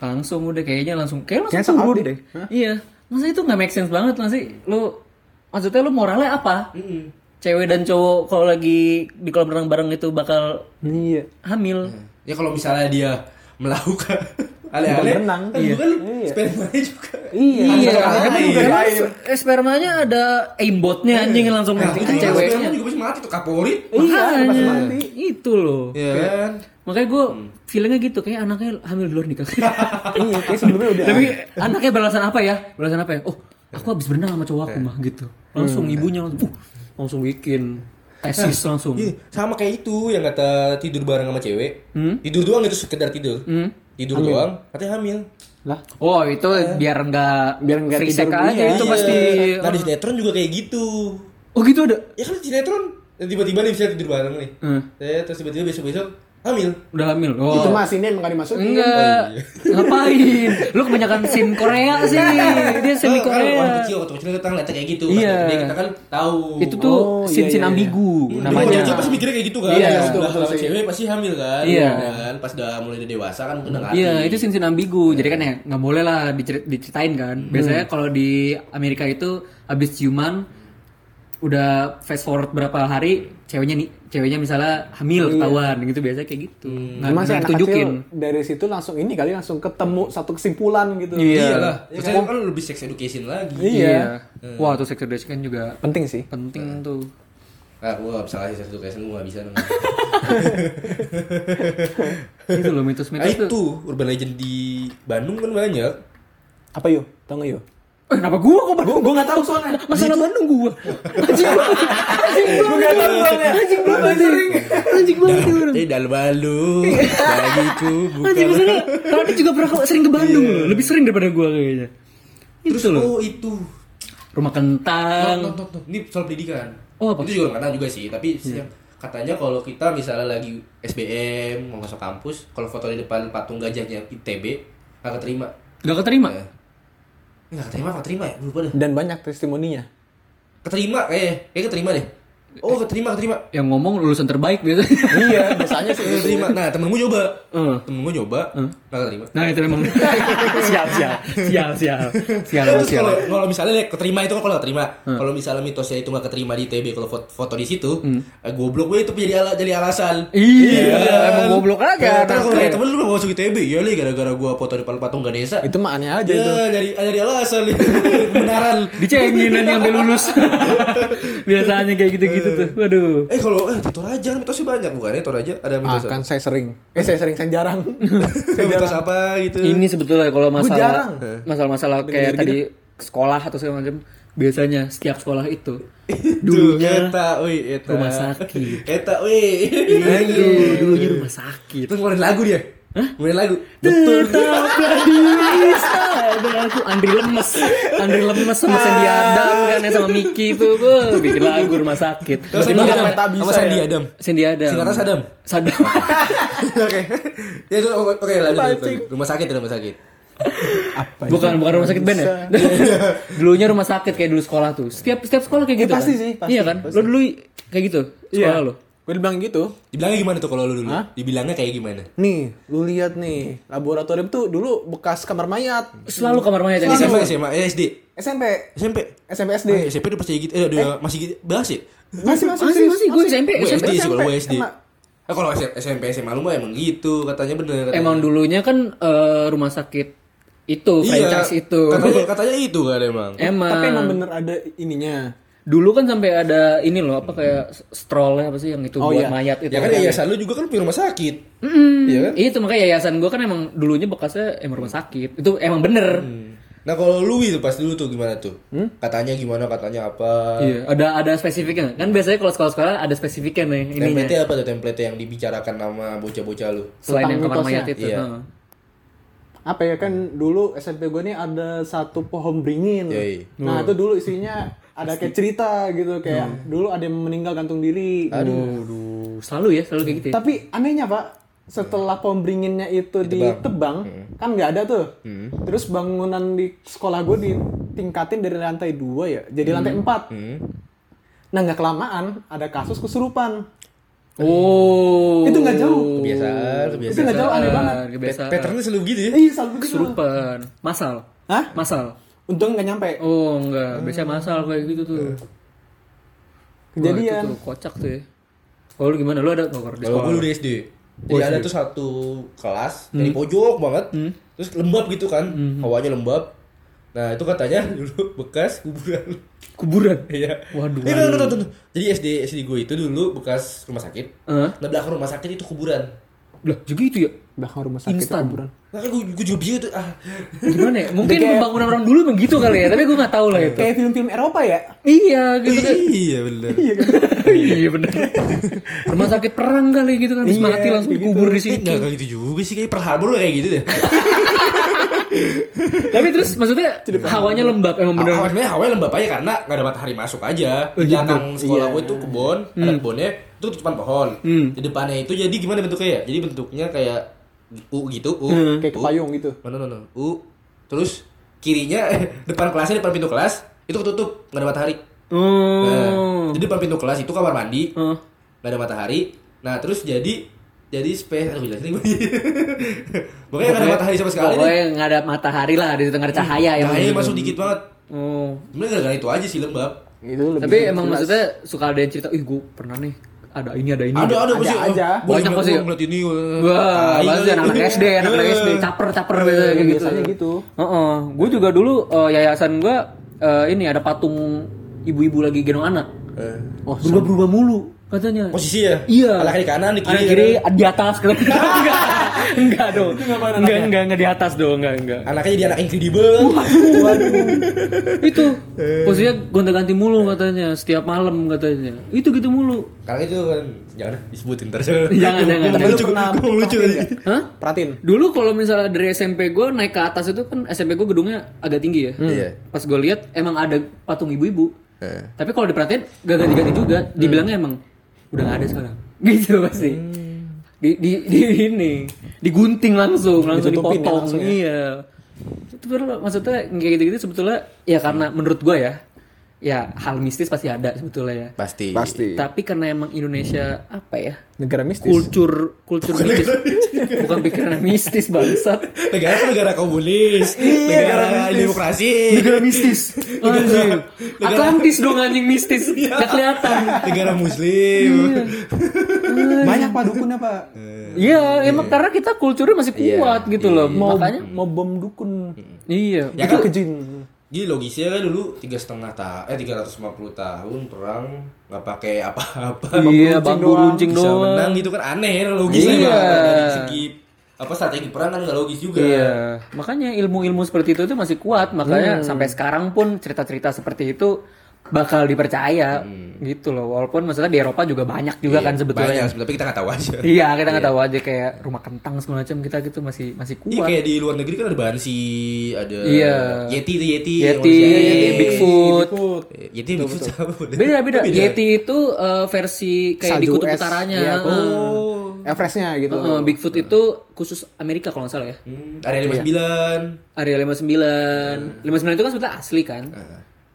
langsung udah kayaknya langsung kayak langsung Kayaknya turun deh. Iya. Masa itu nggak make sense banget masih lu maksudnya lu moralnya apa? Mm-mm. Cewek dan cowok kalau lagi di kolam renang bareng itu bakal Iya. hamil. Ya kalau misalnya dia melakukan *laughs* aneh-aneh, renang. kan Iya. juga kan Iya. spermanya juga. Iya. Iya, Spermanya emang juga air. sp- spermanya ada aimbotnya anjing langsung Nah, juga ceweknya. juga bisa mati tuh kapori. Iya, Makanya, pasti mati. itu loh. Iya kan? Makanya gue feelingnya gitu, kayak anaknya hamil di luar nikah. *laughs* Iya, kayak sebelumnya udah. Tapi anaknya beralasan apa ya? Beralasan apa ya? Oh, aku habis berenang sama cowok aku mah gitu. Langsung ibunya langsung, uh, langsung bikin tesis langsung. Iya, sama kayak itu yang kata tidur bareng sama cewek. Hmm? Tidur doang itu sekedar tidur. Hmm? Tidur doang, katanya hamil. lah. Oh, itu biar enggak Biar nggak free tidur aja ya. itu Iya. pasti. Nah di sinetron juga kayak gitu. Oh, gitu ada. Ya kan di sinetron tiba-tiba nih bisa tidur bareng nih. Hmm. Eh, terus tiba-tiba besok-besok hamil. Udah hamil. Oh. Itu masih ini emang gak dimasukin. Enggak. Ngapain? Lu kebanyakan scene Korea sih. *laughs* Dia semi Oh, kan orang Korea. kecil waktu kecil kita ngeliatnya kayak gitu. Iya. Kan. Jadi kita kan tahu. Itu tuh Oh, iya, scene-scene iya, iya. ambigu Dulu namanya. kecil pasti mikirnya kayak gitu kan. Iya, betul sama sih. cewek pasti hamil kan. Iya. kan? Pas udah mulai udah dewasa kan udah ngerti. Iya, itu scene-scene ambigu. Jadi kan ya nggak boleh lah dicer- diceritain kan. Biasanya kalau di Amerika itu habis ciuman udah fast forward berapa hari ceweknya nih ceweknya misalnya hamil ketahuan gitu biasanya kayak gitu. Nggak Cuma sih nggak anak ditunjukin. kecil dari situ langsung ini kali langsung ketemu satu kesimpulan gitu. Iya. Iyalah. Terus kan lebih sex education lagi. Iya. Wah, tuh sex education juga Penting sih. penting tuh. Ah, gua gak bisa kasih sex education, gua gak bisa. nang. *laughs* itu loh Ah, mitos-mitos tuh. itu urban legend di Bandung kan banyak. Apa yuk? Tahu nggak yuk? Eh, kenapa gua kok Gue gue nggak tahu soalnya. Masalah Bandung gua. Anjing banget. Anjing banget. Anjing banget. Anjing Anjing banget. dia orang. Eh, dalam Bandung. Bagiku bukan. Anjing masalah. Tadi juga pernah kok sering ke Bandung loh. Lebih sering daripada gua kayaknya. Terus Itu loh. oh itu. Rumah kentang. Ini soal pendidikan. Oh, apa? Itu juga nggak tahu juga sih, tapi yang katanya kalau kita misalnya lagi SBM mau masuk kampus, kalau foto di depan patung gajahnya ITB nggak keterima. Gak keterima. Eh, Nggak keterima, apa keterima ya? Lupa deh. Dan banyak testimoninya. Keterima kayak, kayak keterima deh. Oh keterima, keterima. Yang ngomong lulusan terbaik biasanya. iya, biasanya sih. Keterima. Nah temen gue nyoba. Eh. Temen gue nyoba, nggak keterima. Nah itu memang *laughs* sial sial sial sial sial Terus sial. kalau kalau misalnya lihat keterima itu kan kalau nggak terima. Kalau misalnya mitosnya itu nggak keterima di ITB kalau foto, foto di situ, eh, goblok gue itu jadi ala, jadi alasan. Iya, emang goblok aja. Terus kalau temen lu mau masuk ITB, ya li gara-gara gua foto depan patung Ganesha. Itu mah aneh aja itu. Ya, jadi jadi alasan *laughs* li. Kebenaran. dicengin nanti sampai lulus. *laughs* Biasanya kayak gitu-gitu gitu tuh. Waduh. Eh kalau eh di Toraja kan mitosnya banyak bukannya Toraja ada Ah, mitos kan apa? saya sering. Eh saya sering, *laughs* saya jarang. mitos apa gitu. Ini sebetulnya kalau masalah jarang. masalah-masalah kayak tadi sekolah atau segala macam biasanya setiap sekolah itu *laughs* Dulunya eta, woi, eta. rumah sakit. Eta, woi. Iya, dulunya rumah sakit. Itu ngeluarin lagu dia. Hah? Ngeluarin lagu. Tetaplah bisa ada aku Andri lemes Andri lemes sama Sandy Adam kan sama Miki itu gue bikin lagu rumah sakit Terus Sandy Tiba-tiba Adam. Sama Sandy ya. Adam. Sandy Adam Singkatan Sadam. Sadam *laughs* Oke. Ya itu oke oke, lanjut. Rumah sakit rumah sakit. Apa bukan bukan rumah sakit band ya *laughs* dulunya rumah sakit kayak dulu sekolah tuh setiap setiap sekolah kayak gitu pasti kan? sih, pasti, iya kan pasti. lo dulu kayak gitu sekolah lo Gue dibilang gitu. Dibilangnya gimana tuh kalau lu dulu? Hah? Dibilangnya kayak gimana? Nih, lu lihat nih, laboratorium tuh dulu bekas kamar mayat. selalu kamar mayat SMA, gitu. SMA, eh, SD. SMP, SMP. SMP SD. Ah, SMP udah percaya gitu. Eh, udah masih gitu. Bahas ya? Masih masih masih masih gue SMP Gue SMP SD sih kalau gue SD. Eh kalau SMP SMA lu mah emang gitu, katanya bener. Katanya. emang dulunya kan eh, rumah sakit itu franchise itu Iya, Katanya, katanya itu kan emang. emang Tapi emang bener ada ininya. Dulu kan sampai ada ini loh apa kayak strollnya apa sih yang itu Oh, buat iya. mayat itu Ya kan yayasan lu juga kan punya rumah sakit. Mm. Iya kan? Itu makanya yayasan gue kan emang dulunya bekasnya emang rumah sakit. Itu emang bener. Nah kalau lu itu pas dulu tuh gimana tuh? Katanya gimana, katanya apa? Iya, ada ada spesifiknya. Kan biasanya kalau sekolah-sekolah ada spesifiknya nih ininya. Template apa tuh template yang dibicarakan sama bocah-bocah lu? Selain Tentang yang kamar mayat itu. Iya. Heeh. Apa ya kan dulu SMP gue nih ada satu pohon beringin. Yoi. Nah, itu dulu isinya ada kayak cerita gitu kayak dulu ada yang meninggal gantung diri. Aduh, selalu ya, selalu kayak gitu. Ya? Tapi anehnya pak, setelah pohon beringinnya itu ditebang, kan nggak ada tuh. Terus bangunan di sekolah gue ditingkatin dari lantai dua ya, jadi lantai empat. Nah nggak kelamaan ada kasus kesurupan. Oh. Itu nggak jauh. Kebiasaan, Itu kebiasaan. nggak jauh aneh banget. Kebiasaan. Patternnya selalu gitu ya? Iya selalu begitu. Kesurupan. Masal. Hah? Masal. Untung nggak nyampe. Oh, enggak. Biasanya masal kayak gitu tuh. Wah, Kejadian. itu tuh kocak tuh ya. Kalau lu gimana? Lu ada nggak di Kalau sekolah? dulu di SD. Jadi ada tuh satu kelas dari pojok banget. Terus lembab gitu kan. Hawanya lembab. Nah, itu katanya *laughs* dulu bekas kuburan. Kuburan. Iya. Waduh, Eh, waduh. tuh, tuh, tuh. Jadi SD SD gue itu dulu bekas rumah sakit. Hah? Nah, belakang rumah sakit itu kuburan. Lah, juga itu ya? Belakang rumah sakit Instan. kuburan. Nah, kan gue, gue juga bingung tuh. Ah. Gimana ya? Mungkin pembangunan orang dulu emang gitu kali ya, tapi gue gak tahu lah itu. Kayak film-film Eropa ya? Iya, gitu kan. iya bener. iya bener. Rumah sakit perang kali gitu kan, habis Iya, mati langsung kayak gitu. dikubur di situ. Enggak kayak gitu juga sih kayak Pearl Harbor kayak gitu deh. Tapi terus maksudnya hawanya lembab emang bener. Sebenarnya hawanya lembab aja karena nggak ada matahari masuk aja. Di belakang sekolah gue itu kebun, ada kebunnya itu tutupan pohon. Di depannya itu jadi gimana bentuknya ya? Jadi bentuknya kayak U gitu, U. Kayak U. kepayung gitu. Mana mana U. Terus kirinya *laughs* depan kelasnya depan pintu kelas itu ketutup nggak ada matahari. Oh. Nah, jadi depan pintu kelas itu kamar mandi Oh. nggak ada matahari. Nah terus jadi jadi space aduh jelasin gue. *laughs* Pokoknya nggak ada matahari sama sekali. deh. Pokoknya nggak ada matahari lah, di ada cahaya ya. Cahaya masuk dikit banget. Oh. Sebenarnya gara-gara itu aja sih lembab. Itu lebih Tapi emang jelas. maksudnya suka ada yang cerita, ih gue pernah nih ada ini ada ini. Ada ada Ada pasti. aja. Banyak pasti ya? ngeliat ini. Wah, pasti kali. anak-anak SD, anak-anak SD, caper-caper biasanya kayak gitu. biasanya gitu. Heeh. Gue juga dulu eh, yayasan gue eh, ini ada patung ibu-ibu lagi gendong anak. Eh, Oh, Berubah-berubah mulu katanya. Posisi ya? Iya. Anak kiri kanan, di kiri. Anak kiri di atas gitu. *laughs* enggak, enggak dong. Enggak, enggak, enggak, di atas dong, enggak, enggak. Anaknya jadi anak incredible. Itu posisinya gonta-ganti mulu katanya setiap malam katanya. Itu gitu mulu. Karena itu kan jangan disebutin ntar. *laughs* Jangan, jangan. Tapi lu lucu, gua lucu nggak? Hah? Perhatiin. Dulu kalau misalnya dari SMP gue naik ke atas itu kan SMP gue gedungnya agak tinggi ya. Iya. Pas gue lihat emang ada patung ibu-ibu. Eh. Tapi kalau diperhatiin gak ganti-ganti juga. Dibilangnya emang udah gak ada sekarang. *laughs* Gitu pasti. Di, di, di ini digunting langsung, langsung Ditutupin ya dipotong. langsung ya? Iya. Itu maksudnya kayak gitu-gitu sebetulnya ya karena menurut gue ya ya hal mistis pasti ada sebetulnya ya. Pasti. Pasti. Tapi karena emang Indonesia apa ya? Negara mistis. kultur kultur mistis bukan pikiran mistis bangsat Negara kan negara komunis. negara demokrasi. negara mistis anjing Atlantis dong anjing mistis gak kelihatan negara muslim. *laughs* Banyak pak dukunnya pak. iya emang karena kita kulturnya masih kuat gitu loh Mau makanya mau bom dukun. iya Ya Itu kejin. Jadi logisnya kan dulu tiga setengah tahun, eh 350 tahun perang nggak pakai apa-apa. Iya, runcing bambu doang. runcing bisa doang. menang gitu kan aneh logisnya Iya. dari segi apa strategi perang kan nggak logis juga. Iya, makanya ilmu-ilmu seperti itu tuh masih kuat, makanya Hmm. sampai sekarang pun cerita-cerita seperti itu bakal dipercaya gitu loh. Walaupun maksudnya di Eropa juga banyak juga Hmm. Iya, kan sebetulnya. Banyak, tapi kita nggak tahu aja. *laughs* Iya, kita nggak tahu aja kayak rumah kentang segala macam kita gitu masih masih Iya kuat. kayak di luar negeri kan ada Bansi, ada Iya. Yeti itu Yeti, Yeti, manusia. Bigfoot. Bigfoot. Eh, Yeti Bigfoot sama Beda beda. Yeti itu eh, versi kayak di kutub es. utaranya. Iya, oh. Everestnya gitu. Heeh, Bigfoot itu khusus Amerika kalau nggak salah ya. Hmm, area 59. Area 59. 59 itu kan sebetulnya asli kan.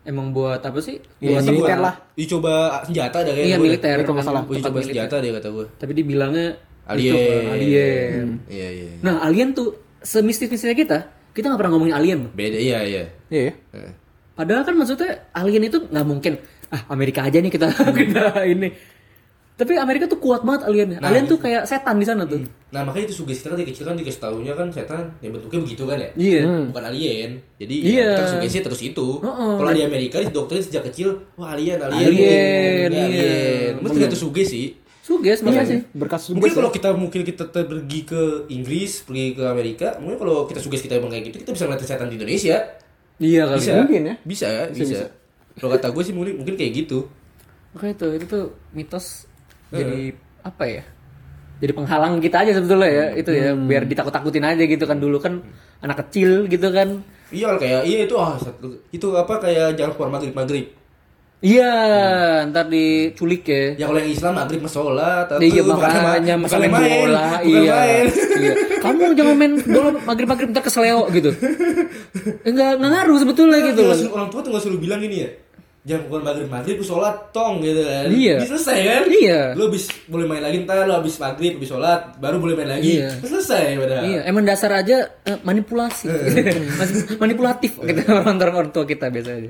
Emang buat apa sih? Iya, Buat militer tempat- lah. Dicoba senjata ada Iya gua. militer Itu emang masalah. Gua tempat coba militer. senjata dia kata gue. Tapi dibilangnya Alien. itu, alien. Iya iya. Nah alien tuh semistis-mistisnya kita, kita nggak pernah ngomongin alien. Beda iya iya. Iya. ya. Eh. Padahal kan maksudnya alien itu nggak mungkin. Ah Amerika aja nih kita *laughs* kita ini. Tapi Amerika tuh kuat banget aliennya. Nah, alien tuh kayak setan di sana tuh. Nah makanya itu sugesti kan dari kecil kan dikasih tahunya kan setan yang bentuknya begitu kan ya. Iya. Bukan alien. Jadi Iya. ya, kita sugesti terus itu. Heeh. Kalau di Amerika di dokterin sejak kecil, wah alien alien. Alien, Ini iya. alien. Mungkin itu sugesti. Suges makanya sih. Berkas Mungkin tugas kalau kita mungkin kita pergi ke Inggris, pergi ke Amerika, mungkin kalau kita sugesti kita emang kayak gitu, kita bisa ngeliat setan di Indonesia. Iya kali. Bisa. Mungkin ya. Bisa, bisa. Kalau kata gue sih mungkin, mungkin kayak gitu. Makanya tuh itu tuh mitos jadi apa ya? Jadi penghalang kita aja sebetulnya ya itu ya biar ditakut-takutin aja gitu kan dulu kan anak kecil gitu kan. Iya kayak iya itu ah satu- itu apa kayak jangan keluar maghrib maghrib. Iya, ntar diculik ya. Ya kalau yang Islam maghrib mas sholat. atau Iya makanya bukan main bola, bukan iya. main. iya. Kamu jangan main bola maghrib maghrib ntar keseleo gitu. *laughs* Enggak enggak ngaruh sebetulnya gitu loh. suruh- orang tua tuh nggak suruh bilang ini ya. Jangan keluar maghrib maghrib lu sholat tong gitu kan. Iya. Bisa selesai kan? Iya. Lu habis boleh main lagi ntar lu habis maghrib habis sholat baru boleh main lagi. Iya. Bisa selesai padahal. Iya, emang dasar aja eh, manipulasi. *laughs* Masih manipulatif gitu orang orang tua kita biasanya.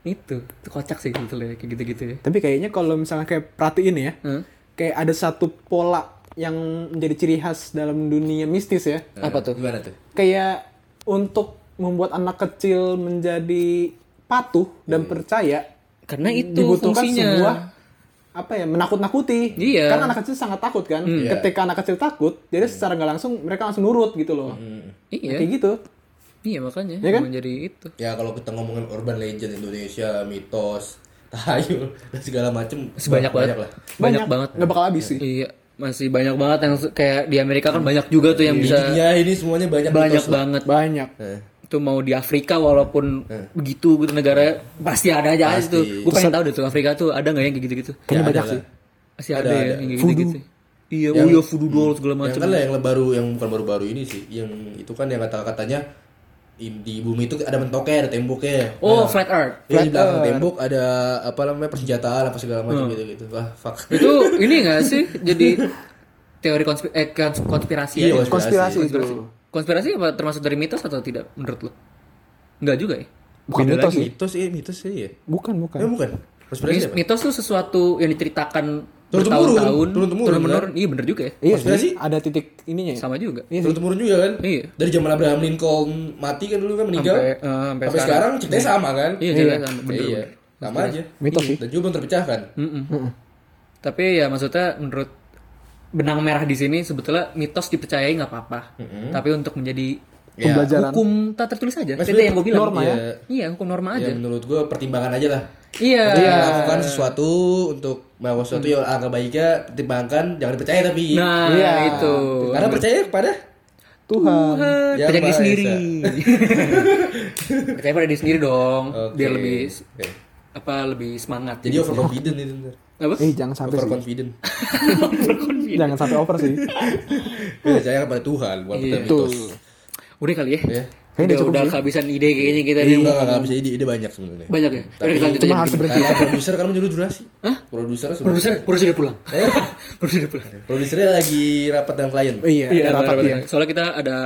Itu, itu kocak sih sebetulnya kayak gitu-gitu ya. Tapi kayaknya kalau misalnya kayak perhatiin ya, Hmm? kayak ada satu pola yang menjadi ciri khas dalam dunia mistis ya. Eh, Apa tuh? Gimana tuh? Kayak untuk membuat anak kecil menjadi patuh dan percaya Karena itu dibutuhkan fungsinya. sebuah apa ya menakut-nakuti. Iya. Kan anak kecil sangat takut kan. Ketika anak kecil takut, jadi secara nggak langsung mereka langsung nurut gitu loh. Iya. Kayak gitu. Iya makanya Iya kan? jadi itu. Ya kalau kita ngomongin urban legend Indonesia, mitos, *laughs* tahayul dan segala macem Sebanyak banget. lah. Banyak banget. Nggak bakal habis sih. Iya, masih banyak banget yang kayak di Amerika kan banyak juga tuh yang bisa Ya ini semuanya banyak banyak lah. banget. Banyak. Eh. Itu mau di Afrika walaupun begitu gitu negara pasti ada aja Pasti. tuh. Gue pengen tahu deh tuh Afrika tuh ada nggak yang kayak gitu-gitu? Kayaknya Ya, banyak ada sih. Masih Ada, ada, ya ada. yang kayak gitu-gitu. Iya, oh iya voodoo doll segala Yang macam. kan lah yang baru yang bukan baru-baru ini sih, yang itu kan yang kata-katanya di bumi itu ada mentoknya, ada temboknya. Oh, Nah, flat earth. ya, di belakang tembok ada apa namanya persenjataan apa segala macam Hmm. gitu-gitu. Wah, fuck. Itu *laughs* ini gak sih jadi teori konspi- eh, kons- konspirasi Iya, aja? Konspirasi itu. Konspirasi apa termasuk dari mitos atau tidak menurut lo? Enggak juga ya? Bukan Beda mitos lagi. sih. Mitos iya, mitos sih ya. Bukan, bukan. Eh, bukan. Konspirasi Mis- apa? mitos tuh sesuatu yang diceritakan bertahun-tahun, Turun-temurun, turun-menurun. Iya bener juga ya. Iya Konspirasi? sih. Ada titik ininya ya. Sama juga. Iya sih. Turun temurun juga kan? Iya. Dari zaman Abraham Lincoln mati kan dulu kan meninggal. Sampai, eh, sampai sampai sekarang ceritanya sama kan? Iya, ceritanya sama, bener, Iya. bener. Sama aja. Mitos sih. Dan juga belum terpecahkan. Mm-mm. Tapi ya maksudnya menurut benang merah di sini sebetulnya mitos dipercayai nggak apa-apa. Tapi untuk menjadi Ya. Pembelajaran. hukum tak tertulis aja. Mas, Itu yang gue bilang. norma ya? Iya. Iya, hukum norma Ya aja. menurut gue pertimbangan aja lah. Iya. Ketika melakukan sesuatu untuk melakukan sesuatu yang angka baiknya pertimbangkan jangan dipercaya tapi Nah, Iya. itu. karena percaya kepada Tuhan. Percaya diri sendiri. *laughs* Percaya pada diri sendiri dong, Oke. biar lebih Oke. apa lebih semangat. jadi overconfident itu. Apa? Eh, jangan sampai sih. overconfident Jangan sampai over sih. *laughs* percaya kepada Tuhan bukan Iya. pada mitos Udah kali ya. ya Kayaknya udah udah kehabisan ide kayaknya kita Iya, nih. enggak, enggak bisa ide, ide banyak sebenarnya. Banyak ya. Tapi Udah lanjut cuma aja. harus berhenti. Karena produser kan menyuruh durasi. Hah? Produser sudah. Produser, produser udah pulang. Eh? *laughs* produser udah pulang. Produsernya lagi rapat dengan klien. Oh, iya, Iya, rapat benar, ya. Soalnya kita ada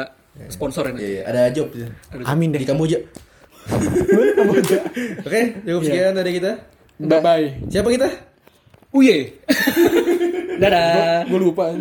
sponsor ya. Iya, iya, ada job ya. Amin deh. Di Kamboja. *laughs* Oke, cukup sekian dari kita. Bye bye. Siapa kita? Uye. Dadah. Gue lupa.